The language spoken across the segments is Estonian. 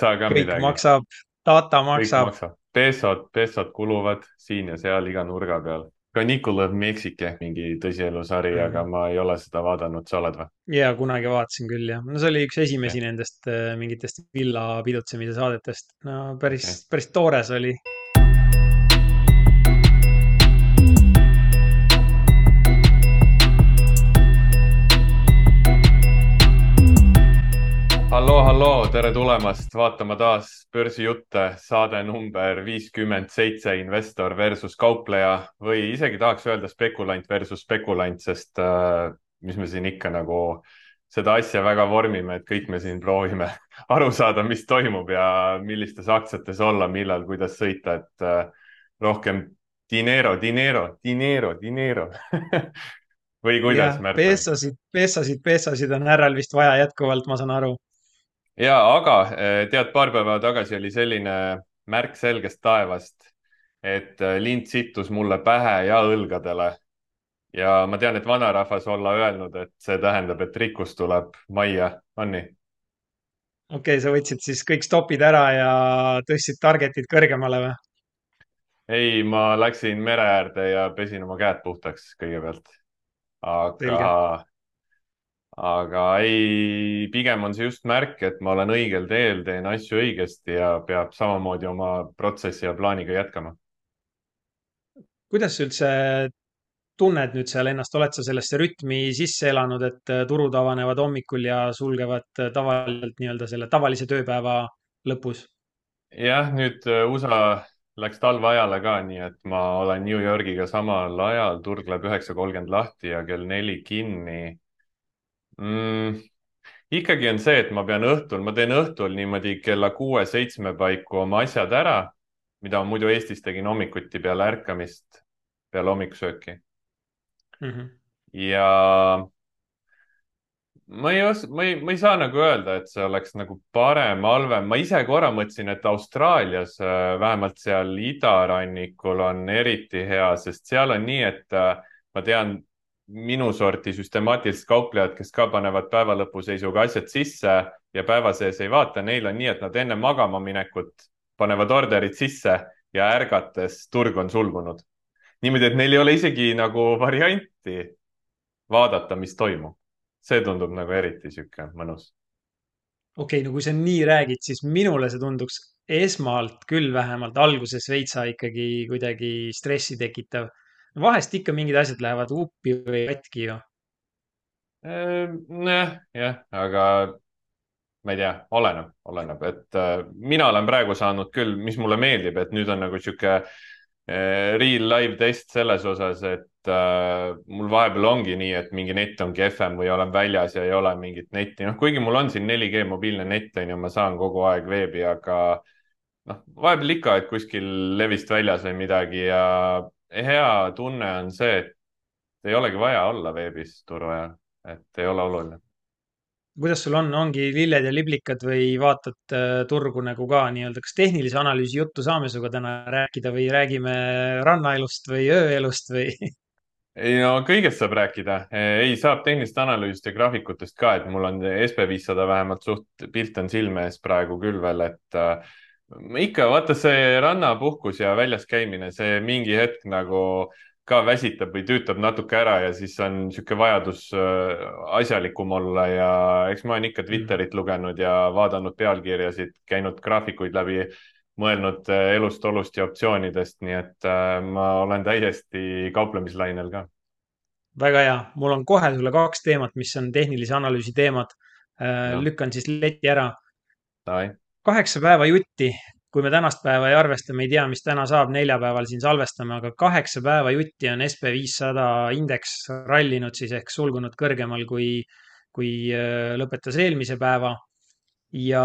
saa ka kõik midagi, maksab, data maksab. maksab. pesod, pesod kuluvad siin ja seal iga nurga peal. ka Nicolas Mexic ehk mingi tõsielusari mm. -hmm. aga ma ei ole seda vaadanud, sa oled või? ja kunagi vaatasin küll jah, no see oli üks esimesi nendest äh, mingitest villa pidutsemise saadetest. no päris, okay. päris toores oli. Halloo, halloo, tere tulemast vaatama taas börsijutte, saade number viiskümmend seitse, investor versus kaupleja. Või isegi tahaks öelda spekulant versus spekulant, sest äh, mis me siin ikka nagu seda asja väga vormime, et kõik me siin proovime aru saada, mis toimub ja millistes aktsiates olla, millal, kuidas sõita, et äh, rohkem dinero, dinero, dinero, dinero. Või kuidas, peesosid, peesosid, peesosid on härral vist vaja jätkuvalt, ma saan aru. Ja aga eh, tead, paar päeva tagasi oli selline märk selgest taevast, et eh, lint sittus mulle pähe ja õlgadele. ja ma tean, et vanarahvas olla öelnud, et see tähendab, et rikkus tuleb majja, on nii? okei okay,, sa võtsid siis kõik stopid ära ja tõstsid target'id kõrgemale või? ei, ma läksin mere äärde ja pesin oma käed puhtaks kõigepealt. aga selge aga ei, pigem on see just märk, et ma olen õigel teel, teen asju õigesti ja peab samamoodi oma protsessi ja plaaniga jätkama. kuidas sa üldse tunned nüüd seal ennast, oled sa sellesse rütmi sisse elanud, et äh, turud avanevad hommikul ja sulgevad äh, tavaliselt nii-öelda selle tavalise tööpäeva lõpus? jah, nüüd äh, USA läks talveajale ka, nii et ma olen New Yorgiga samal ajal, turg läheb üheksa kolmkümmend lahti ja kell neli kinni mm,. ikkagi on see, et ma pean õhtul, ma teen õhtul niimoodi kella kuue-seitsme paiku oma asjad ära, mida ma muidu Eestis tegin hommikuti peale ärkamist, peale hommikusööki mm. -hmm. ja ma ei os-, ma ei, ma ei saa nagu öelda, et see oleks nagu parem, halvem, ma ise korra mõtlesin, et Austraalias, äh, vähemalt seal idarannikul on eriti hea, sest seal on nii, et äh, ma tean minu sorti süstemaatilised kauplejad, kes ka panevad päeva lõpuseisuga asjad sisse ja päeva sees ei vaata, neil on nii, et nad enne magama minekut panevad orderid sisse ja ärgates turg on sulgunud niimoodi, et neil ei ole isegi nagu varianti vaadata, mis toimub. see tundub nagu eriti sihuke mõnus. okei okay,, no kui sa nii räägid, siis minule see tunduks esmalt küll vähemalt alguses veitsa ikkagi kuidagi stressi tekitav. Vahest ikka mingid asjad lähevad uppi või katki ju. Ehm, nojah, jah, aga ma ei tea, oleneb, oleneb, et äh, mina olen praegu saanud küll, mis mulle meeldib, et nüüd on nagu sihuke äh, real live test selles osas, et äh, mul vahepeal ongi nii, et mingi net on kehvem või olen väljas ja ei ole mingit netti, noh, kuigi mul on siin 4G mobiilne net on ju, ma saan kogu aeg veebi, aga noh, vahepeal ikka, et kuskil levist väljas või midagi ja hea tunne on see, et ei olegi vaja olla veebis turu ajal, et ei ole oluline. Kuidas sul on, ongi lilled ja liblikad või vaatad äh, turgu nagu ka nii-öelda, kas tehnilise analüüsi juttu saame sinuga täna rääkida või räägime rannaelust või ööelust või? ei no kõigest saab rääkida, ei saab tehnilist analüüsist ja graafikutest ka, et mul on SB viissada vähemalt suht pilt on silme ees praegu küll veel, et äh, ikka vaata see rannapuhkus ja väljas käimine, see mingi hetk nagu ka väsitab või tüütab natuke ära ja siis on niisugune vajadus äh, asjalikum olla ja eks ma olen ikka Twitterit lugenud ja vaadanud pealkirjasid, käinud graafikuid läbi, mõelnud äh, elust, olust ja optsioonidest, nii et äh, ma olen täiesti kauplemislainel ka. väga hea, mul on kohe sulle kaks teemat, mis on tehnilise analüüsi teemad. lükkan siis leti ära. Kaheksa päeva jutti kui me tänast päeva ei arvesta, me ei tea, mis täna saab, neljapäeval siin salvestame, aga kaheksa päeva jutti on SB viissada indeks rallinud siis ehk sulgunud kõrgemal kui, kui äh, lõpetas eelmise päeva. ja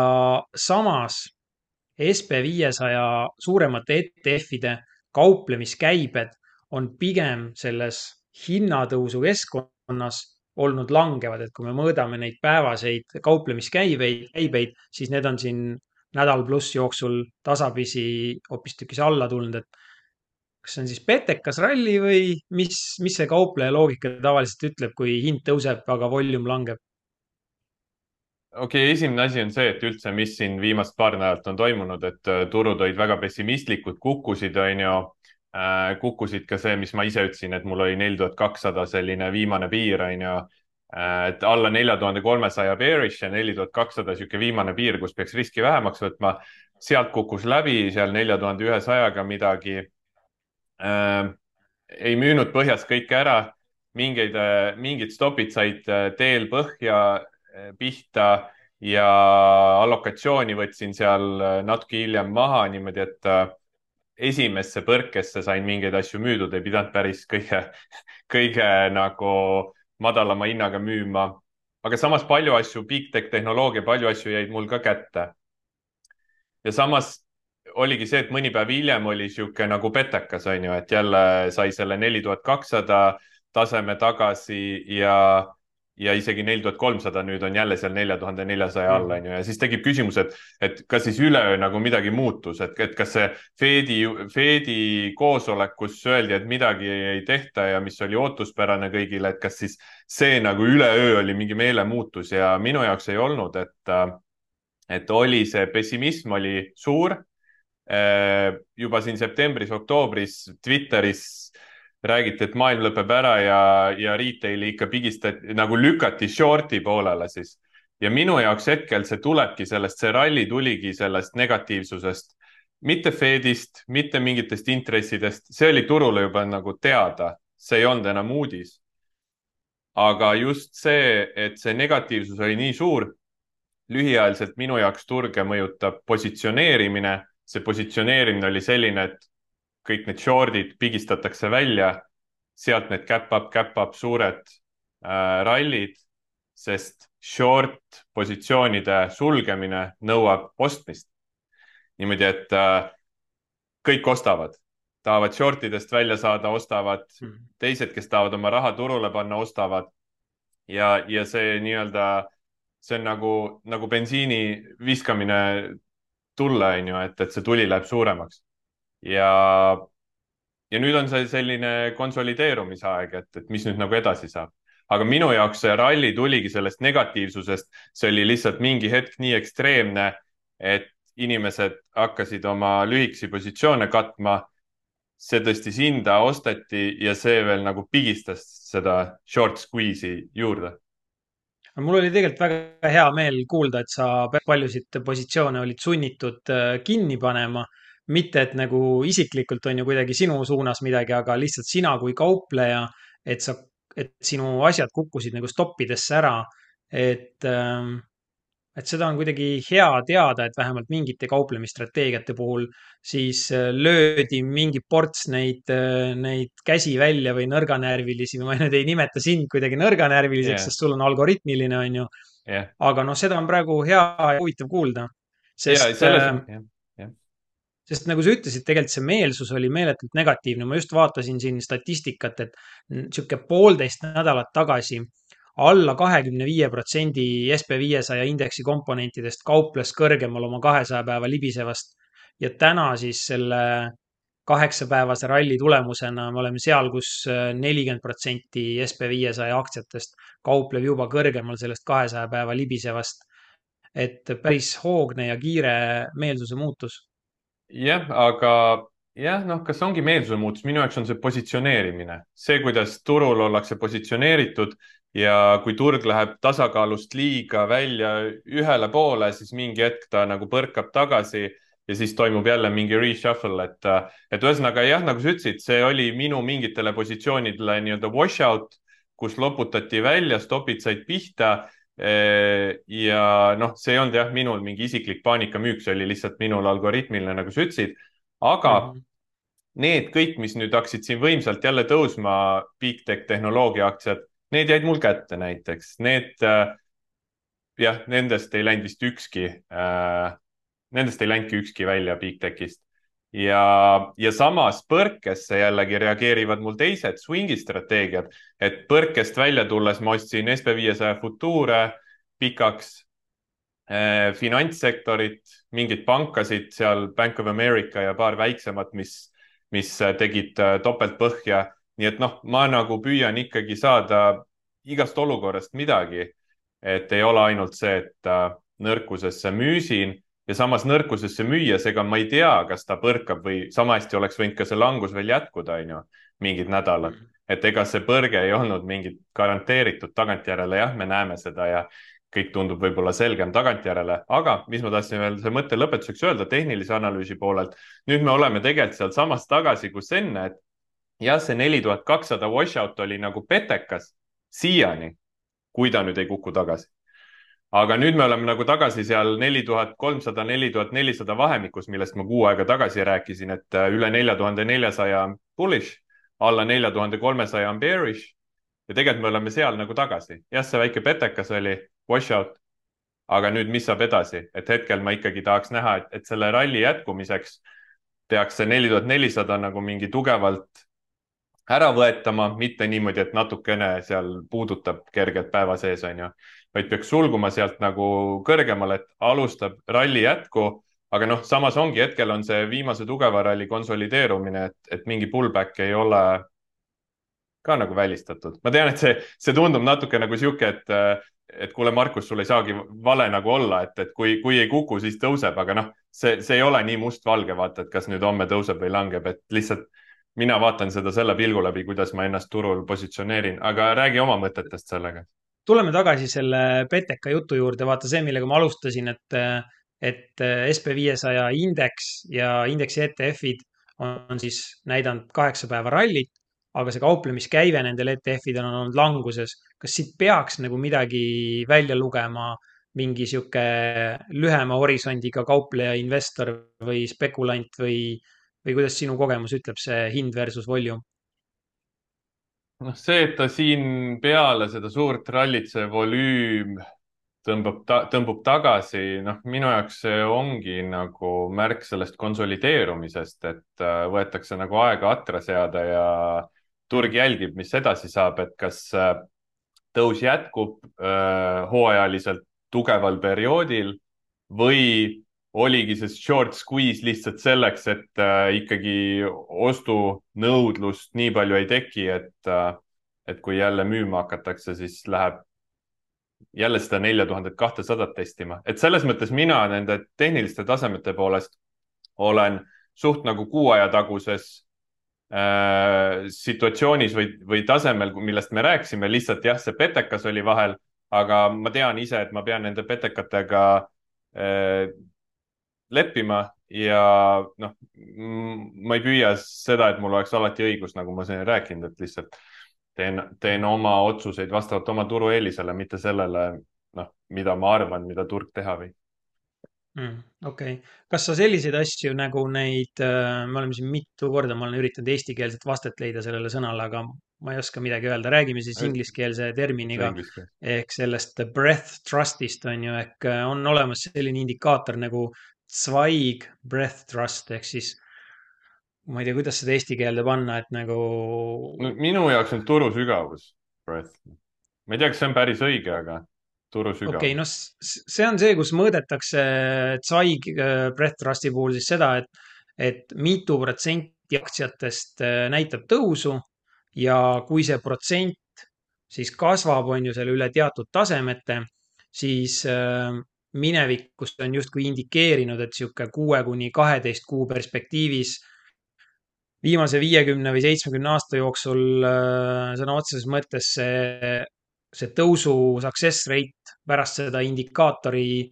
samas SB viiesaja suuremate ETF-ide kauplemiskäibed on pigem selles hinnatõusu keskkonnas olnud langevad, et kui me mõõdame neid päevaseid kauplemiskäiveid, käibeid, siis need on siin nädal pluss jooksul tasapisi hoopistükkis alla tulnud, et kas see on siis petekas ralli või mis, mis see kaupleja loogika tavaliselt ütleb, kui hind tõuseb, aga volüüm langeb? okei okay,, esimene asi on see, et üldse, mis siin viimast paar nädalat on toimunud, et äh, turud olid väga pessimistlikud, kukkusid, on ju äh,. kukkusid ka see, mis ma ise ütlesin, et mul oli neli tuhat kakssada selline viimane piir, on ju äh,. Et alla nelja tuhande kolmesaja bearish ja neli tuhat kakssada sihuke viimane piir, kus peaks riski vähemaks võtma. sealt kukkus läbi seal nelja tuhande ühesajaga midagi äh,. ei müünud põhjas kõike ära mingeid, äh, mingid stopid said äh, teel põhja pihta ja allokatsiooni võtsin seal natuke hiljem maha niimoodi, et esimesse põrkesse sain mingeid asju müüdud, ei pidanud päris kõige, kõige nagu madalama hinnaga müüma. aga samas palju asju, big tech tehnoloogia, palju asju jäid mul ka kätte. ja samas oligi see, et mõni päev hiljem oli sihuke nagu petekas, on ju, et jälle sai selle neli tuhat kakssada taseme tagasi ja ja isegi neli tuhat kolmsada nüüd on jälle seal nelja tuhande neljasaja all, mhm. on ju, ja siis tekib küsimus, et, et kas siis üleöö nagu midagi muutus, et, et kas see Fedi, Fedi koosolekus öeldi, et midagi ei tehta ja mis oli ootuspärane kõigile, et kas siis see nagu üleöö oli mingi meelemuutus ja minu jaoks ei olnud, et, et oli see pessimism oli suur. juba siin septembris-oktoobris Twitteris räägiti, et maailm lõpeb ära ja, ja retail'i ikka pigistati nagu lükati short'i poolele siis. ja minu jaoks hetkel see tulebki sellest, see ralli tuligi sellest negatiivsusest, mitte Fedist, mitte mingitest intressidest, see oli turule juba nagu teada, see ei olnud enam uudis. aga just see, et see negatiivsus oli nii suur, lühiajaliselt minu jaoks turge mõjutab positsioneerimine, see positsioneerimine oli selline, et kõik need short'id pigistatakse välja, sealt need cap-up, cap-up suured äh, rallid, sest short positsioonide sulgemine nõuab ostmist. niimoodi, et äh, kõik ostavad, tahavad short idest välja saada, ostavad mm, -hmm. teised, kes tahavad oma raha turule panna, ostavad. ja, ja see nii-öelda, see on nagu, nagu bensiini viskamine tulle, on ju, et, et see tuli läheb suuremaks ja, ja nüüd on see selline konsolideerumisaeg, et, et mis nüüd nagu edasi saab. aga minu jaoks see ralli tuligi sellest negatiivsusest, see oli lihtsalt mingi hetk nii ekstreemne, et inimesed hakkasid oma lühikesi positsioone katma. see tõstis hinda, osteti ja see veel nagu pigistas seda short squeeze'i juurde mul oli tegelikult väga hea meel kuulda, et sa paljusid positsioone olid sunnitud äh, kinni panema mitte, et nagu isiklikult on ju kuidagi sinu suunas midagi, aga lihtsalt sina kui kaupleja, et sa, et sinu asjad kukkusid nagu stoppidesse ära. et, ähm, et seda on kuidagi hea teada, et vähemalt mingite kauplemisstrateegiate puhul siis äh, löödi mingi ports neid, äh, neid käsi välja või nõrganärvilisi, ma nüüd ei nimeta sind kuidagi nõrganärviliseks yeah., sest sul on algoritmiline, on ju yeah.. aga noh, seda on praegu hea ja huvitav kuulda. sest yeah, selles, äh, yeah sest nagu sa ütlesid, tegelikult see meelsus oli meeletult negatiivne, ma just vaatasin siin statistikat, et sihuke poolteist nädalat tagasi alla kahekümne viie protsendi SB viiesaja indeksi komponentidest kauples kõrgemal oma kahesaja päeva libisevast. ja täna siis selle kaheksapäevase ralli tulemusena me oleme seal kus, kus nelikümmend protsenti SB viiesaja aktsiatest kaupleb juba kõrgemal sellest kahesaja päeva libisevast. et päris hoogne ja kiire meelsuse muutus jah, aga jah, noh, kas ongi meelsuse muutus, minu jaoks on see positsioneerimine, see, kuidas turul ollakse positsioneeritud ja kui turg läheb tasakaalust liiga välja ühele poole, siis mingi hetk ta nagu põrkab tagasi ja siis toimub jälle mingi reshuffle, et, et ühesõnaga jah, nagu sa ütlesid, see oli minu mingitele positsioonidele nii-öelda wash out, kus loputati välja, stopid said pihta ja noh, see ei olnud jah, minul mingi isiklik paanikamüük, see oli lihtsalt minul algoritmiline, nagu sa ütlesid. aga mm -hmm. need kõik, mis nüüd hakkasid siin võimsalt jälle tõusma, big tech tehnoloogia aktsiad, need jäid mul kätte näiteks, need äh, jah, nendest ei läinud vist ükski äh,, nendest ei läinudki ükski välja big tech'ist ja, ja samas põrkesse jällegi reageerivad mul teised swing'i strateegiad, et põrkest välja tulles ma ostsin SB viiesaja futuure pikaks eh,, finantssektorit, mingeid pankasid seal, Bank of America ja paar väiksemat, mis, mis tegid eh, topeltpõhja. nii et noh, ma nagu püüan ikkagi saada igast olukorrast midagi et ei ole ainult see, et äh, nõrkusesse müüsin ja samas nõrkusesse müües, ega ma ei tea, kas ta põrkab või sama hästi oleks võinud ka see langus veel jätkuda, on ju, mingid nädalad. et ega see põrge ei olnud mingit garanteeritud tagantjärele, jah, me näeme seda ja kõik tundub võib-olla selgem tagantjärele, aga mis ma tahtsin veel see mõtte lõpetuseks öelda tehnilise analüüsi poolelt. nüüd me oleme tegelikult sealsamas tagasi, kus enne, et jah, see neli tuhat kakssada washout oli nagu petekas siiani, kui ta nüüd ei kuku tagasi. Aga nüüd me oleme nagu tagasi seal neli tuhat kolmsada, neli tuhat nelisada vahemikus, millest ma kuu aega tagasi rääkisin, et äh, üle nelja tuhande neljasaja on bullish, alla nelja tuhande kolmesaja on bearish ja tegelikult me oleme seal nagu tagasi. jah, see väike petekas oli washout. aga nüüd, mis saab edasi, et hetkel ma ikkagi tahaks näha, et, selle ralli jätkumiseks peaks see neli tuhat nelisada nagu mingi tugevalt ära võetama, mitte niimoodi, et natukene seal puudutab kergelt päeva sees, on ju, vaid peaks sulguma sealt nagu kõrgemale, et alustab ralli jätku. aga noh, samas ongi, hetkel on see viimase tugeva ralli konsolideerumine, et, et mingi pullback ei ole ka nagu välistatud. ma tean, et see, see tundub natuke nagu sihuke, et et kuule, Markus, sul ei saagi vale nagu olla, et, et kui, kui ei kuku, siis tõuseb, aga noh, see, see ei ole nii mustvalge, vaata, et kas nüüd homme tõuseb või langeb, et lihtsalt mina vaatan seda selle pilgu läbi, kuidas ma ennast turul positsioneerin, aga räägi oma mõtetest sellega. tuleme tagasi selle Beteka jutu juurde, vaata see, millega ma alustasin, et, et SB viiesaja indeks ja indeksi ETF-id on siis näidanud kaheksa päeva rallit aga see kauplemiskäive nendel ETF-idel on olnud languses. kas siit peaks nagu midagi välja lugema, mingi sihuke lühema horisondiga kaupleja, investor või spekulant või, või kuidas sinu kogemus ütleb, see hind versus volume? noh, see, et ta siin peale seda suurt rallit, see volüüm tõmbab ta,, tõmbub tagasi, noh, minu jaoks see ongi nagu märk sellest konsolideerumisest, et äh, võetakse nagu aega atra seada ja turg jälgib, mis edasi saab, et kas äh, tõus jätkub äh, hooajaliselt tugeval perioodil või oligi see short squeeze lihtsalt selleks, et äh, ikkagi ostunõudlust nii palju ei teki, et, et kui jälle müüma hakatakse, siis läheb jälle seda nelja tuhandet kahtesadat testima, et selles mõttes mina nende tehniliste tasemete poolest olen suht nagu kuu aja taguses Äh, situatsioonis või, või tasemel, millest me rääkisime, lihtsalt jah, see petekas oli vahel, aga ma tean ise, et ma pean nende petekatega äh, leppima ja noh, ma ei püüa seda, et mul oleks alati õigus, nagu ma siin rääkinud, et lihtsalt teen, teen oma otsuseid vastavalt oma turueelisele, mitte sellele, noh, mida ma arvan, mida turg teha võib mm,. okei okay., kas sa selliseid asju nagu neid, äh, me oleme siin mitu korda, ma olen üritanud eestikeelset vastet leida sellele sõnale, aga ma ei oska midagi öelda, räägime siis ingliskeelse terminiga ehk sellest breath trust'ist on ju, ehk äh, on olemas selline indikaator nagu Zweig breath trust ehk siis ma ei tea, kuidas seda eesti keelde panna, et nagu no,. minu jaoks on turu sügavus, breath. ma ei tea, kas see on päris õige, aga turu sügav. okei okay,, no see on see, kus mõõdetakse Tsai äh, Breath Trusti puhul siis seda, et, et mitu protsenti aktsiatest äh, näitab tõusu ja kui see protsent siis kasvab, on ju selle üle teatud tasemete, siis äh, minevikust on justkui indikeerinud, et sihuke kuue kuni kaheteist kuu perspektiivis viimase viiekümne või seitsmekümne aasta jooksul sõna otseses mõttes see see tõusu success rate pärast seda indikaatori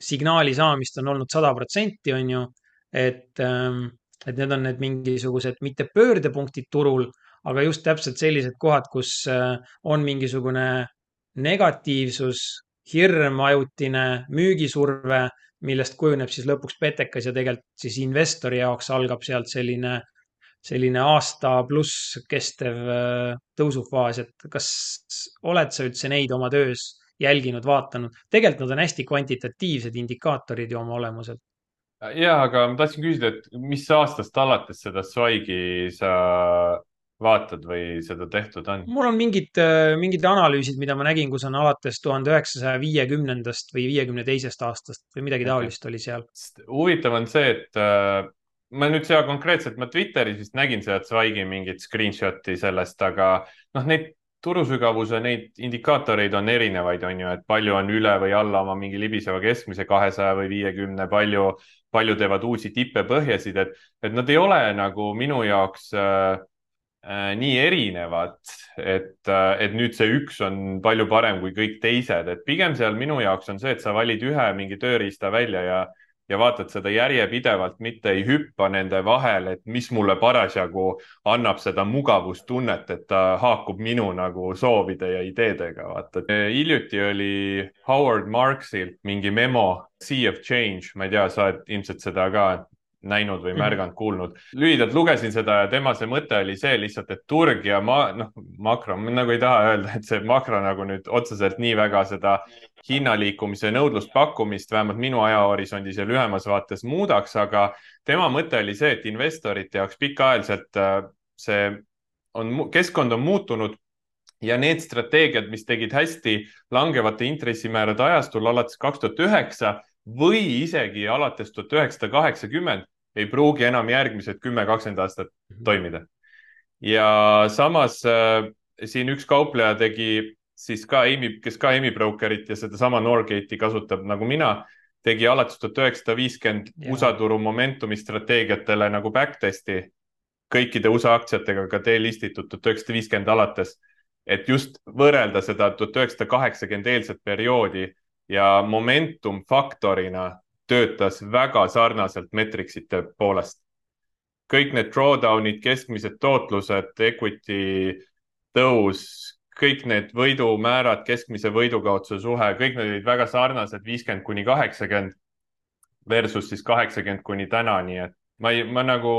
signaali saamist on olnud sada protsenti, on ju. et, ähm, et need on need mingisugused mitte pöördepunktid turul, aga just täpselt sellised kohad, kus äh, on mingisugune negatiivsus, hirm, ajutine müügisurve, millest kujuneb siis lõpuks petekas ja tegelikult siis investori jaoks algab sealt selline selline aasta pluss kestev äh, tõusufaas, et kas oled sa üldse neid oma töös jälginud, vaatanud? tegelikult nad on hästi kvantitatiivsed indikaatorid ju oma olemuselt. ja, aga ma tahtsin küsida, et mis aastast alates seda Swagi sa vaatad või seda tehtud on? mul on mingid, äh, mingid analüüsid, mida ma nägin, kus on alates tuhande üheksasaja viiekümnendast või viiekümne teisest aastast või midagi taolist oli seal. huvitav on see, et äh, ma nüüd seda konkreetselt, ma Twitteris vist nägin seda Zweigi mingit screenshot'i sellest, aga noh, neid turusügavuse neid indikaatoreid on erinevaid, on ju, et palju on üle või alla oma mingi libiseva keskmise kahesaja või viiekümne, palju, palju teevad uusi tippe põhjasid, et, et nad ei ole nagu minu jaoks äh, nii erinevad, et, äh, et nüüd see üks on palju parem kui kõik teised, et pigem seal minu jaoks on see, et sa valid ühe mingi tööriista välja ja ja vaatad seda järjepidevalt, mitte ei hüppa nende vahel, et mis mulle parasjagu annab seda mugavustunnet, et ta haakub minu nagu soovide ja ideedega, vaata. hiljuti oli Howard Marksil mingi memo Sea of Change, ma ei tea, sa oled ilmselt seda ka näinud või mhm. märganud, kuulnud. lühidalt lugesin seda ja tema see mõte oli see lihtsalt, et turg ja ma, noh, makro, ma nagu ei taha öelda, et see makro nagu nüüd otseselt nii väga seda hinnaliikumise nõudlust-pakkumist, vähemalt minu ajahorisondis ja lühemas vaates muudaks, aga tema mõte oli see, et investorite jaoks pikaajaliselt äh, see on, keskkond on muutunud ja need strateegiad, mis tegid hästi langevate intressimäärade ajastul alates kaks tuhat üheksa või isegi alates tuhat üheksasada kaheksakümmend ei pruugi enam järgmised kümme, kakskümmend aastat mhm. toimida. ja samas äh, siin üks kaupleja tegi siis ka Amy, kes ka Amy Brokerit ja sedasama Norgate'i kasutab nagu mina, tegi alates tuhat üheksasada viiskümmend USA turu momentumi strateegiatele nagu backtest'i kõikide USA aktsiatega ka delistitud tuhat üheksasada viiskümmend alates, et just võrrelda seda tuhat üheksasada kaheksakümmend eelset perioodi ja momentum faktorina töötas väga sarnaselt metricsite poolest. kõik need drawdown'id, keskmised tootlused, equity tõus, kõik need võidumäärad, keskmise võidukaotuse suhe, kõik need olid väga sarnased, viiskümmend kuni kaheksakümmend versus siis kaheksakümmend kuni täna, nii et ma ei, ma nagu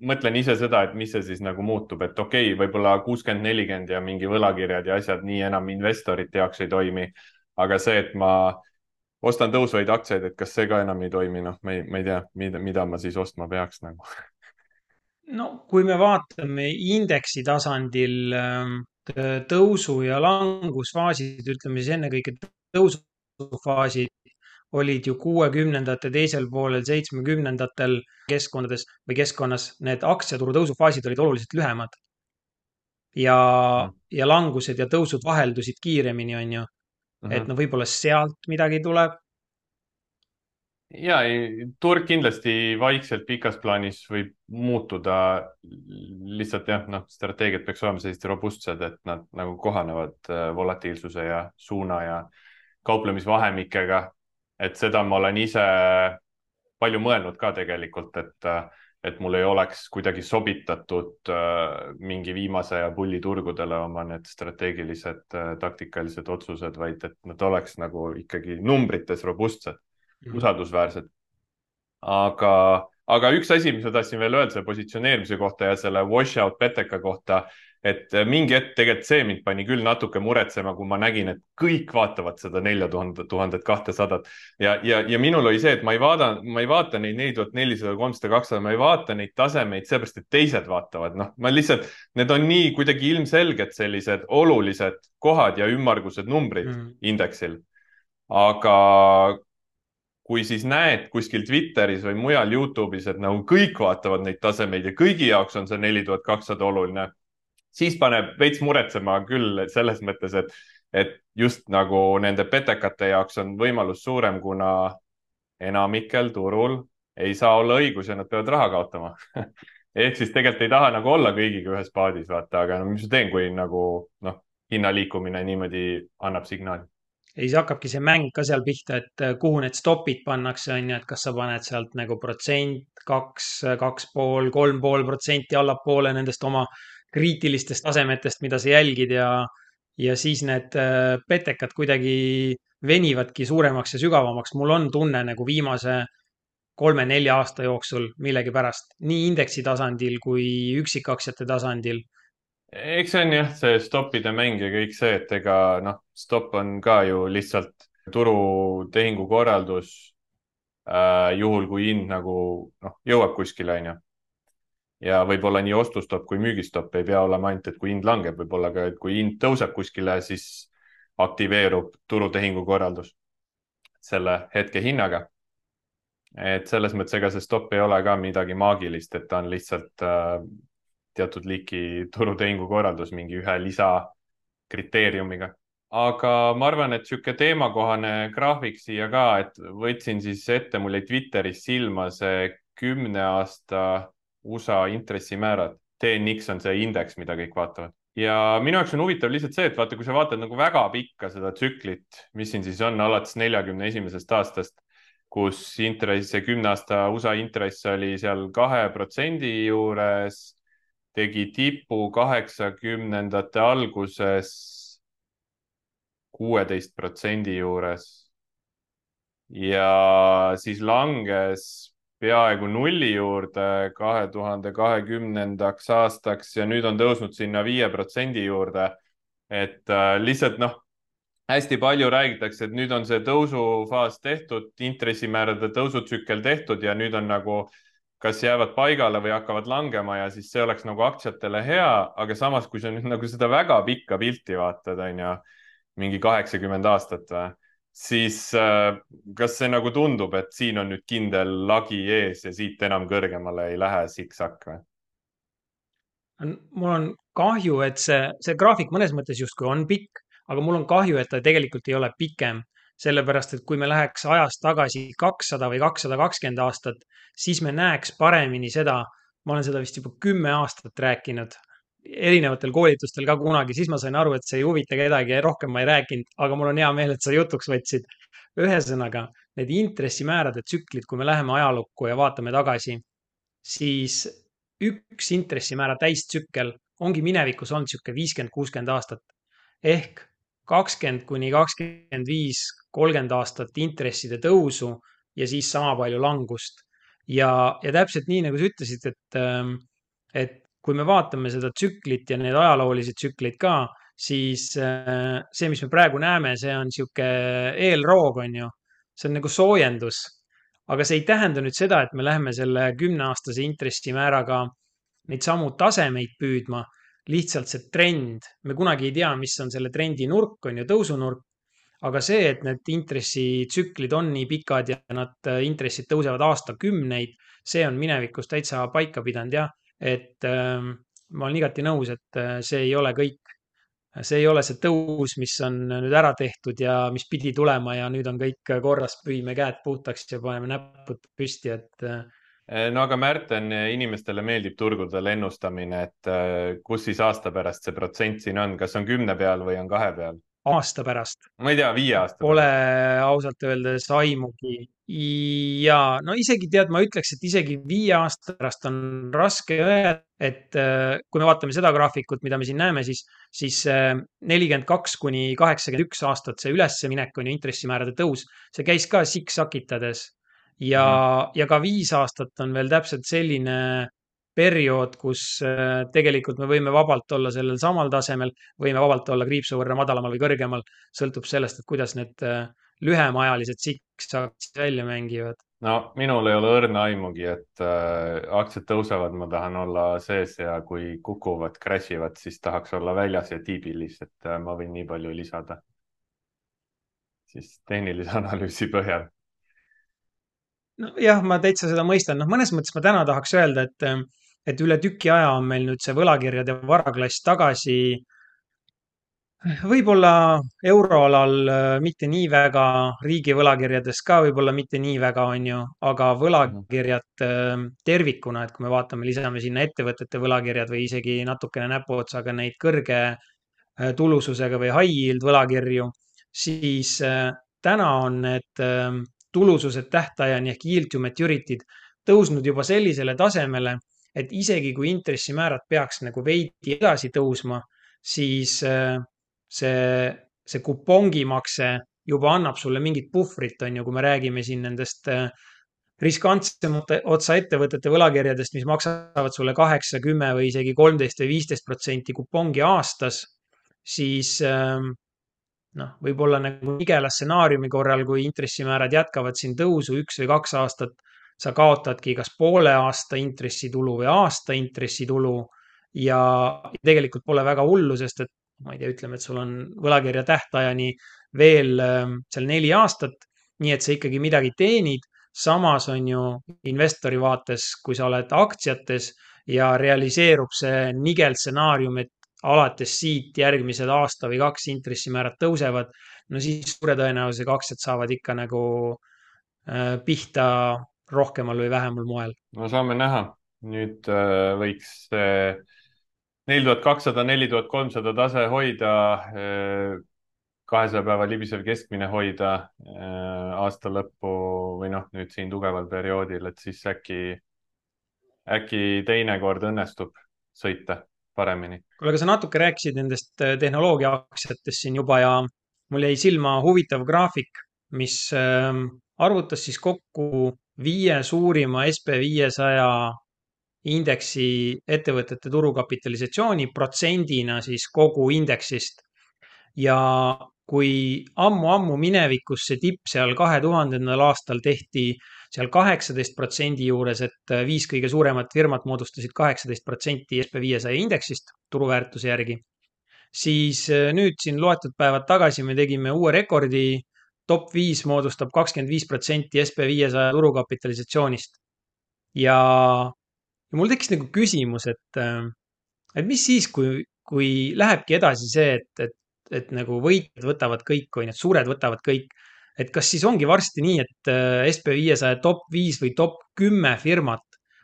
mõtlen ise seda, et mis see siis nagu muutub, et okei okay,, võib-olla kuuskümmend, nelikümmend ja mingi võlakirjad ja asjad nii enam investorite jaoks ei toimi aga see, et ma ostan tõusvaid aktsiaid, et kas see ka enam ei toimi, noh, ma ei, ma ei tea, mida, mida ma siis ostma peaks nagu. no kui me vaatame indeksi tasandil ähm, tõusu ja langusfaasid, ütleme siis ennekõike tõusufaasid olid ju kuuekümnendate teisel poolel, seitsmekümnendatel keskkondades või keskkonnas, need aktsiaturu tõusufaasid olid oluliselt lühemad. ja mm., ja langused ja tõusud vaheldusid kiiremini, on ju mm, -hmm. et no võib-olla sealt midagi tuleb. ja turg kindlasti vaikselt pikas plaanis võib muutuda. lihtsalt jah, noh, strateegiad peaks olema sellised robustsed, et nad nagu kohanevad äh, volatiilsuse ja suuna ja kauplemisvahemikega. et seda ma olen ise palju mõelnud ka tegelikult, et äh, et mul ei oleks kuidagi sobitatud äh, mingi viimase aja pulliturgudele oma need strateegilised äh, taktikalised otsused, vaid et nad oleks nagu ikkagi numbrites robustsed mm, -hmm. usaldusväärsed. aga, aga üks asi, mis ma tahtsin veel öelda selle positsioneerimise kohta ja selle washout peteka kohta et äh, mingi hetk tegelikult see mind pani küll natuke muretsema, kui ma nägin, et kõik vaatavad seda nelja tuhande, tuhandet kahtesadat ja, ja, ja minul oli see, et ma ei vaada, ma ei vaata neid neli tuhat nelisada, kolmsada, kakssada, ma ei vaata neid tasemeid seepärast, et teised vaatavad, noh, ma lihtsalt, need on nii kuidagi ilmselged sellised olulised kohad ja ümmargused numbrid mm. indeksil. aga kui siis näed kuskil Twitteris või mujal Youtube'is, et nagu kõik vaatavad neid tasemeid ja kõigi jaoks on see neli tuhat kakssada oluline siis paneb veits muretsema küll selles mõttes, et, et just nagu nende petekate jaoks on võimalus suurem, kuna enamikel turul ei saa olla õigus ja nad peavad raha kaotama. Ehk siis tegelikult ei taha nagu olla kõigiga ühes paadis, vaata, aga no mis ma teen, kui nagu noh, hinna liikumine niimoodi annab signaali ja siis hakkabki see mäng ka seal pihta, et kuhu need stopid pannakse, on ju, et kas sa paned sealt nagu protsent, kaks, kaks pool, kolm pool protsenti allapoole nendest oma kriitilistest tasemetest, mida sa jälgid ja, ja siis need äh, petekad kuidagi venivadki suuremaks ja sügavamaks. mul on tunne nagu viimase kolme-nelja aasta jooksul millegipärast nii indeksi tasandil kui üksikaktsiate tasandil. Eks see on jah, see stoppide mäng ja kõik see, et ega noh, stopp on ka ju lihtsalt turutehingu korraldus äh,. juhul kui hind nagu noh, jõuab kuskile, onju ja võib-olla nii ostustopp kui müügistopp ei pea olema ainult, et kui hind langeb, võib-olla ka, et kui hind tõuseb kuskile, siis aktiveerub turutehingu korraldus selle hetke hinnaga. et selles mõttes, ega see stopp ei ole ka midagi maagilist, et ta on lihtsalt äh, teatud liiki turutehingu korraldus mingi ühe lisa kriteeriumiga. aga ma arvan, et niisugune teemakohane graafik siia ka, et võtsin siis ette, mul jäi Twitteris silma see kümne aasta USA intressimäärad. TNX on see indeks, mida kõik vaatavad ja minu jaoks on huvitav lihtsalt see, et vaata, kui sa vaatad nagu väga pikka seda tsüklit, mis siin siis on alates neljakümne esimesest aastast, kus intress, see kümne aasta USA intress oli seal kahe protsendi juures, tegi tipu kaheksakümnendate alguses kuueteist protsendi juures ja siis langes peaaegu nulli juurde kahe tuhande kahekümnendaks aastaks ja nüüd on tõusnud sinna viie protsendi juurde. et äh, lihtsalt noh, hästi palju räägitakse, et nüüd on see tõusufaas tehtud, intressimäärade tõusutsükkel tehtud ja nüüd on nagu kas jäävad paigale või hakkavad langema ja siis see oleks nagu aktsiatele hea, aga samas, kui sa nüüd nagu seda väga pikka pilti vaatad, on ju, mingi kaheksakümmend aastat või siis äh, kas see nagu tundub, et siin on nüüd kindel lagi ees ja siit enam kõrgemale ei lähe siksak või? mul on kahju, et see, see graafik mõnes mõttes justkui on pikk, aga mul on kahju, et ta tegelikult ei ole pikem, sellepärast et kui me läheks ajas tagasi kakssada või kakssada kakskümmend aastat, siis me näeks paremini seda, ma olen seda vist juba kümme aastat rääkinud, erinevatel koolitustel ka kunagi, siis ma sain aru, et see ei huvita kedagi ja rohkem ma ei rääkinud, aga mul on hea meel, et sa jutuks võtsid. ühesõnaga, need intressimäärade tsüklid, kui me läheme ajalukku ja vaatame tagasi, siis üks intressimäära täistsükkel ongi minevikus olnud niisugune viiskümmend, kuuskümmend aastat. ehk kakskümmend kuni kakskümmend viis, kolmkümmend aastat intresside tõusu ja siis sama palju langust. ja, ja täpselt nii, nagu sa ütlesid, et, ähm, et kui me vaatame seda tsüklit ja neid ajaloolisi tsükleid ka, siis äh, see, mis me praegu näeme, see on niisugune eelroog, on ju. see on nagu soojendus. aga see ei tähenda nüüd seda, et me läheme selle kümneaastase intressimääraga neid samu tasemeid püüdma. lihtsalt see trend, me kunagi ei tea, mis on selle trendi nurk, on ju, tõusunurk. Aga see, et need intressitsüklid on nii pikad ja nad, äh, intressid tõusevad aastakümneid, see on minevikus täitsa paika pidanud jah et äh, ma olen igati nõus, et äh, see ei ole kõik. see ei ole see tõus, mis on nüüd ära tehtud ja mis pidi tulema ja nüüd on kõik korras, pühime käed puhtaks ja paneme näpud püsti, et äh, no aga Märten, inimestele meeldib turgudel ennustamine, et kus siis aasta pärast see protsent siin on, kas on kümne peal või on kahe peal? Aasta pärast. ma ei tea, viie aasta Pole pärast. ausalt öeldes aimugi. ja no isegi tead, ma ütleks, et isegi viie aasta pärast on raske öelda, et äh, kui me vaatame seda graafikut, mida me siin näeme, siis, siis äh, nelikümmend kaks kuni kaheksakümmend üks aastat, see ülesminek on ju intressimäärade tõus, see käis ka siksakitades ja mm, -hmm. ja ka viis aastat on veel täpselt selline periood, kus äh, tegelikult me võime vabalt olla sellel samal tasemel, võime vabalt olla kriipsu võrra madalamal või kõrgemal, sõltub sellest, et kuidas need äh, lühemaajalised siksakid välja mängivad. no minul ei ole õrna aimugi, et äh, aktsiad tõusevad, ma tahan olla sees ja kui kukuvad, crash ivad, siis tahaks olla väljas ja tiibilis, et äh, ma võin nii palju lisada. siis tehnilise analüüsi põhjal nojah, ma täitsa seda mõistan, noh, mõnes mõttes ma täna tahaks öelda, et äh, et üle tüki aja on meil nüüd see võlakirjade varaklass tagasi. võib-olla euroalal äh, mitte nii väga, riigi võlakirjades ka võib-olla mitte nii väga, on ju, aga võlakirjad äh, tervikuna, et kui me vaatame, lisame sinna ettevõtete võlakirjad või isegi natukene näpuotsaga neid kõrge äh, tulususega või high yield võlakirju, siis täna on need tulusused tähtajani ehk yield to maturity'd tõusnud juba sellisele tasemele et isegi kui intressimäärad peaks nagu veidi edasi tõusma, siis äh, see, see kupongimakse juba annab sulle mingit puhvrit, on ju, kui me räägime siin nendest äh, riskantsemate otsa ettevõtete võlakirjadest, mis maksavad sulle kaheksa, kümme või isegi kolmteist või viisteist protsenti kupongi aastas, siis ähm, noh, võib-olla nagu nigela stsenaariumi korral, kui intressimäärad jätkavad siin tõusu üks või kaks aastat, sa kaotadki kas poole aasta intressitulu või aasta intressitulu ja tegelikult pole väga hullu, sest et ma ei tea, ütleme, et sul on võlakirja tähtajani veel ähm, seal neli aastat, nii et sa ikkagi midagi teenid. samas on ju investori vaates, kui sa oled aktsiates ja realiseerub see nigel stsenaarium, et alates siit järgmised aasta või kaks intressimäärad tõusevad, no siis suure tõenäosusega aktsiad saavad ikka nagu äh, pihta rohkemal või vähemal moel. no saame näha, nüüd äh, võiks neli tuhat kakssada, neli tuhat kolmsada tase hoida äh, kahesaja päeva libisev keskmine hoida äh, aasta lõppu või noh, nüüd siin tugeval perioodil, et siis äkki, äkki teinekord õnnestub sõita paremini. kuule, aga sa natuke rääkisid nendest äh, tehnoloogia aktsiatest siin juba ja mul jäi silma huvitav graafik, mis ähm, arvutas siis kokku viie suurima SB viiesaja indeksi ettevõtete turukapitalisatsiooni protsendina siis kogu indeksist. ja kui ammu-ammu minevikus see tipp seal kahe tuhandendal aastal tehti seal kaheksateist protsendi juures, et viis kõige suuremat firmat moodustasid kaheksateist protsenti SB viiesaja indeksist turuväärtuse järgi. siis nüüd siin loetud päevad tagasi me tegime uue rekordi. Top viis moodustab kakskümmend viis protsenti SB viiesaja turukapitalisatsioonist. ja, ja mul tekkis nagu küsimus, et, äh, et mis siis, kui, kui lähebki edasi see, et, et et nagu võitjad võtavad kõik, on ju, et suured võtavad kõik. et kas siis ongi varsti nii, et äh, SB viiesaja top viis või top kümme firmat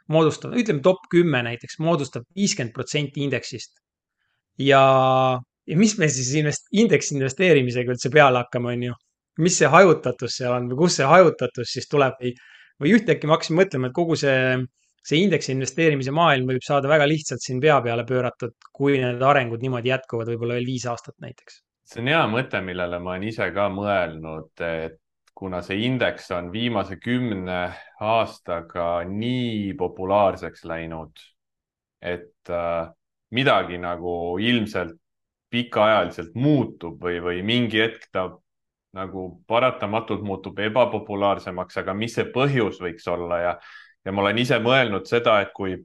moodustavad, ütleme top kümme näiteks, moodustab viiskümmend protsenti indeksist. ja, ja mis me siis invest-, indeksi investeerimisega üldse peale hakkame, on ju. Mis see hajutatus seal on või kust see hajutatus siis tuleb või, või ühtäkki ma hakkasin mõtlema, et kogu see see indeksi investeerimise maailm võib saada väga lihtsalt siin pea peale pööratud, kui need arengud niimoodi jätkuvad võib-olla veel viis aastat näiteks. see on hea mõte, millele ma olen ise ka mõelnud, et kuna see indeks on viimase kümne aastaga nii populaarseks läinud, et äh, midagi nagu ilmselt pikaajaliselt muutub või, või mingi hetk ta nagu paratamatult muutub ebapopulaarsemaks, aga mis see põhjus võiks olla ja ja ma olen ise mõelnud seda, et kui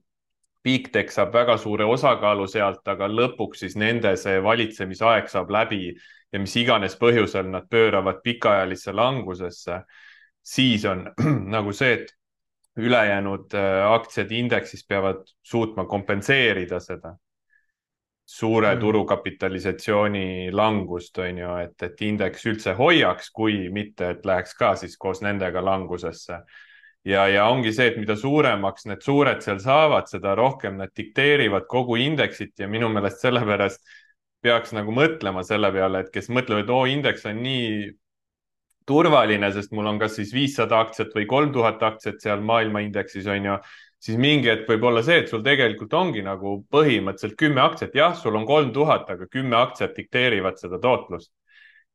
Big Tech saab väga suure osakaalu sealt, aga lõpuks siis nende see valitsemisaeg saab läbi ja mis iganes põhjusel nad pööravad pikaajalisse langusesse, siis on nagu see, et ülejäänud äh, aktsiad indeksis peavad suutma kompenseerida seda suure mm. turukapitalisatsiooni langust, on ju, et, et indeks üldse hoiaks, kui mitte, et läheks ka siis koos nendega langusesse ja, ja ongi see, et mida suuremaks need suured seal saavad, seda rohkem nad dikteerivad kogu indeksit ja minu meelest sellepärast peaks nagu mõtlema selle peale, et kes mõtlevad, et oo, indeks on nii turvaline, sest mul on kas siis viissada aktsiat või kolm tuhat aktsiat seal maailmaindeksis on ju, siis mingi hetk võib olla see, et sul tegelikult ongi nagu põhimõtteliselt kümme aktsiat, jah, sul on kolm tuhat, aga kümme aktsiat dikteerivad seda tootlust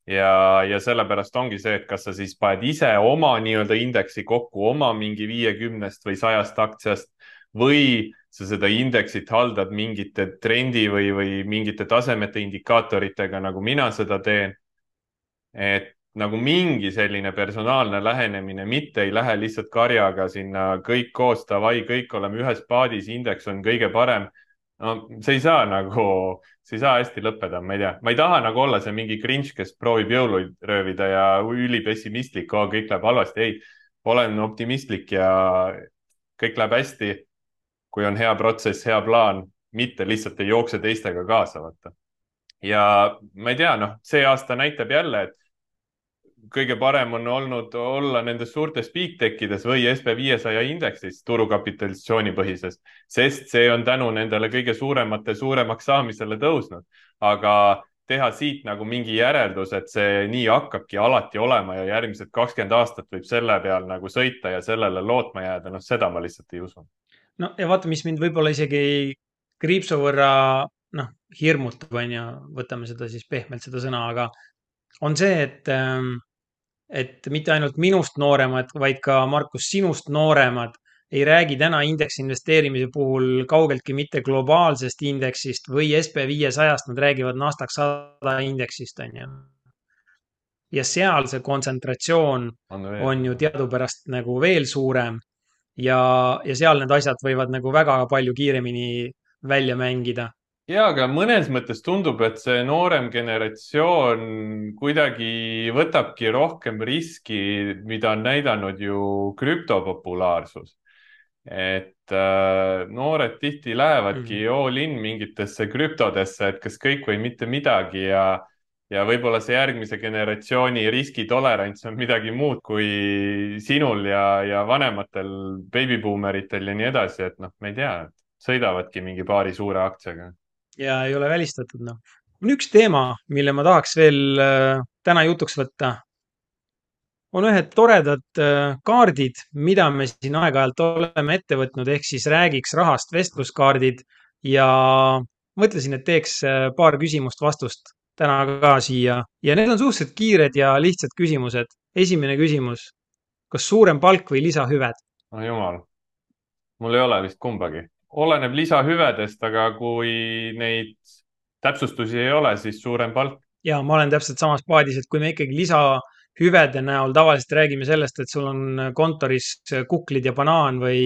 ja, ja sellepärast ongi see, et kas sa siis paned ise oma nii-öelda indeksi kokku oma mingi viiekümnest või sajast aktsiast või sa seda indeksit haldad mingite trendi või, või mingite tasemete indikaatoritega, nagu mina seda teen. et nagu mingi selline personaalne lähenemine, mitte ei lähe lihtsalt karjaga sinna kõik koos, davai, kõik oleme ühes paadis, indeks on kõige parem no see ei saa nagu, see ei saa hästi lõppeda, ma ei tea, ma ei taha nagu olla see mingi cringe, kes proovib jõuluid röövida ja ülipessimistlik oh,, kõik läheb halvasti. ei, olen optimistlik ja kõik läheb hästi. kui on hea protsess, hea plaan, mitte lihtsalt ei jookse teistega kaasa, vaata. ja ma ei tea, noh, see aasta näitab jälle, et kõige parem on olnud olla nendes suurtes big tech ides või SB viiesaja indeksis turukapitalisatsioonipõhises, sest see on tänu nendele kõige suuremate suuremaks saamisele tõusnud. aga teha siit nagu mingi järeldus, et see nii hakkabki alati olema ja järgmised kakskümmend aastat võib selle peal nagu sõita ja sellele lootma jääda, noh, seda ma lihtsalt ei usu. no ja vaata, mis mind võib-olla isegi kriipsu võrra noh, hirmutab, on ju, võtame seda siis pehmelt, seda sõna, aga on see, et ähm, et mitte ainult minust nooremad, vaid ka Markus, sinust nooremad ei räägi täna indeksi investeerimise puhul kaugeltki mitte globaalsest indeksist või SB viiesajast, nad räägivad Nasdaq sada indeksist, on ju. ja seal see kontsentratsioon on, on ju teadupärast nagu veel suurem ja, ja seal need asjad võivad nagu väga palju kiiremini välja mängida ja, aga mõnes mõttes tundub, et see noorem generatsioon kuidagi võtabki rohkem riski, mida on näidanud ju krüptopopulaarsus. et äh, noored tihti lähevadki Mhm. all in mingitesse krüptodesse, et kas kõik või mitte midagi ja ja võib-olla see järgmise generatsiooni riskitolerants on midagi muud kui sinul ja, ja vanematel beebibuumeritel ja nii edasi, et noh, ma ei tea, sõidavadki mingi paari suure aktsiaga. Ja ei ole välistatud, noh. on üks teema, mille ma tahaks veel äh, täna jutuks võtta. on ühed toredad äh, kaardid, mida me siin aeg-ajalt oleme ette võtnud, ehk siis räägiks rahast vestluskaardid ja mõtlesin, et teeks äh, paar küsimust-vastust täna ka siia ja need on suhteliselt kiired ja lihtsad küsimused. esimene küsimus, kas suurem palk või lisahüved? no jumal, mul ei ole vist kumbagi. Oleneb lisahüvedest, aga kui neid täpsustusi ei ole, siis suurem palk. ja ma olen täpselt samas paadis, et kui me ikkagi lisahüvede näol tavaliselt räägime sellest, et sul on kontoris kuklid ja banaan või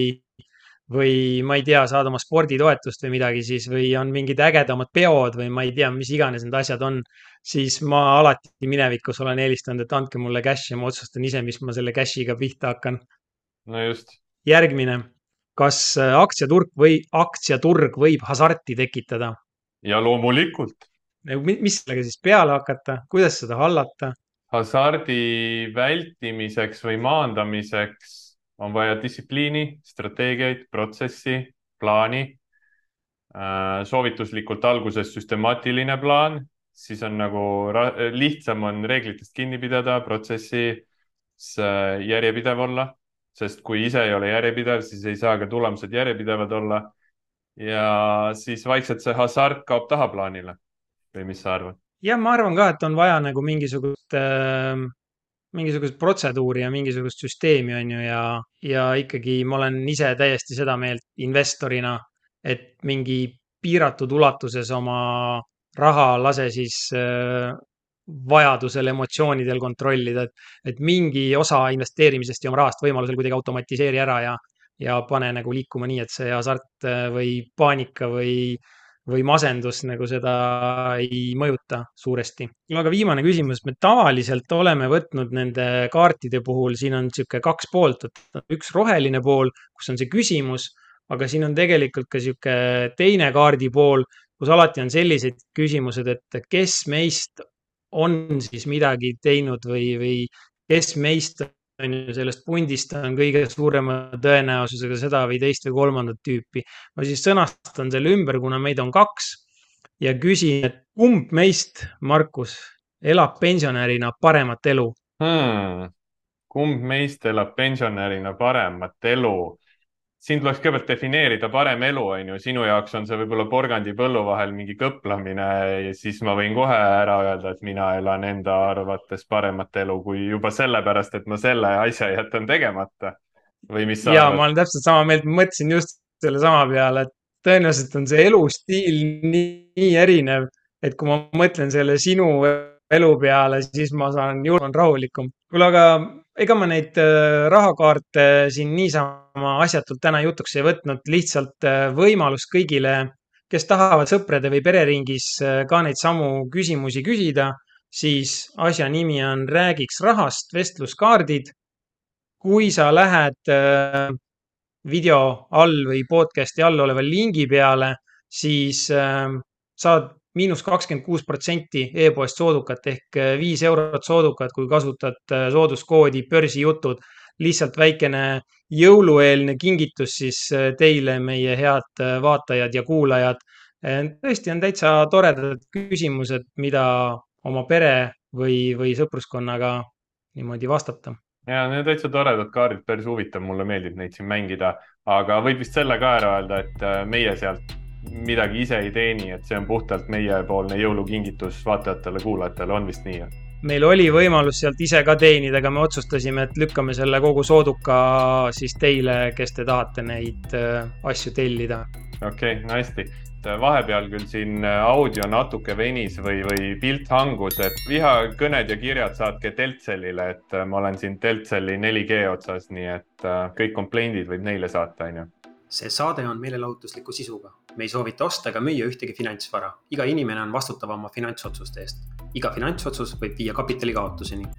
või ma ei tea, saad oma sporditoetust või midagi siis või on mingid ägedamad peod või ma ei tea, mis iganes need asjad on, siis ma alati minevikus olen eelistanud, et andke mulle cash ja ma otsustan ise, mis ma selle cash'iga pihta hakkan. no just. järgmine, kas äh, aktsiaturg või aktsiaturg võib hasarti tekitada? ja loomulikult. mis sellega siis peale hakata, kuidas seda hallata? hasardi vältimiseks või maandamiseks on vaja distsipliini, strateegiaid, protsessi, plaani. Äh, soovituslikult alguses süstemaatiline plaan, siis on nagu lihtsam on reeglitest kinni pidada, protsessis järjepidev olla, sest kui ise ei ole järjepidev, siis ei saa ka tulemused järjepidevad olla. ja siis vaikselt see hasart kaob tahaplaanile või mis sa arvad? jah, ma arvan ka, et on vaja nagu mingisugust äh mingisugust protseduuri ja mingisugust süsteemi, on ju, ja, ja ikkagi ma olen ise täiesti seda meelt investorina, et mingi piiratud ulatuses oma raha lase siis äh, vajadusel emotsioonidel kontrollida, et, et mingi osa investeerimisest ja oma rahast võimalusel kuidagi automatiseeri ära ja, ja pane nagu liikuma nii, et see hasart äh, või paanika või või masendus nagu seda ei mõjuta suuresti. aga viimane küsimus, me tavaliselt oleme võtnud nende kaartide puhul, siin on niisugune kaks poolt, et üks roheline pool, kus on see küsimus, aga siin on tegelikult ka niisugune teine kaardi pool, kus alati on sellised küsimused, et kes meist on siis midagi teinud või, või kes meist on ju, sellest pundist on kõige suurema tõenäosusega seda või teist või kolmandat tüüpi. ma siis sõnastan selle ümber, kuna meid on kaks ja küsin, et kumb meist, Markus, elab pensionärina paremat elu hmm.? kumb meist elab pensionärina paremat elu? Siin tuleks kõigepealt defineerida parem elu, on ju, sinu jaoks on see võib-olla porgandipõllu vahel mingi kõplamine ja siis ma võin kohe ära öelda, et mina elan enda arvates paremat elu kui juba sellepärast, et ma selle asja jätan tegemata. või mis sa ja arvad? ma olen täpselt sama meelt, mõtlesin just sellesama peale, et tõenäoliselt on see elustiil nii, nii erinev, et kui ma mõtlen selle sinu elu peale, siis ma saan, olen rahulikum. kuule, aga ega ma neid äh, rahakaarte siin niisama asjatult täna jutuks ei võtnud, lihtsalt äh, võimalus kõigile, kes tahavad sõprade või pereringis äh, ka neid samu küsimusi küsida, siis asja nimi on Räägiks rahast, vestluskaardid. kui sa lähed video all või podcast'i all oleva lingi peale, siis saad miinus kakskümmend kuus protsenti e-poest soodukat ehk äh, viis eurot soodukat, kui kasutad äh, sooduskoodi börsijutud. lihtsalt väikene jõulueelne kingitus siis äh, teile, meie head vaatajad ja kuulajad. tõesti on täitsa toredad küsimused, mida oma pere või, või sõpruskonnaga niimoodi vastata ja need täitsa toredad kaardid, päris huvitav, mulle meeldib neid siin mängida, aga võib vist selle ka ära öelda, et meie sealt midagi ise ei teeni, et see on puhtalt meiepoolne jõulukingitus vaatajatele-kuulajatele, on vist nii? meil oli võimalus sealt ise ka teenida, aga me otsustasime, et lükkame selle kogu sooduka siis teile, kes te tahate neid äh, asju tellida. okei okay,, no hästi. vahepeal küll siin äh, audio natuke venis või, või pilt hangus, et vihakõned ja kirjad saatke Teltselile, et äh, ma olen siin Teltseli 4G otsas, nii et kõik komplendid võib neile saata, onju see saade on meelelahutusliku sisuga. me ei soovita osta ega müüa ühtegi finantsvara. iga inimene on vastutav oma finantsotsuste eest. iga finantsotsus võib viia kapitali kaotuseni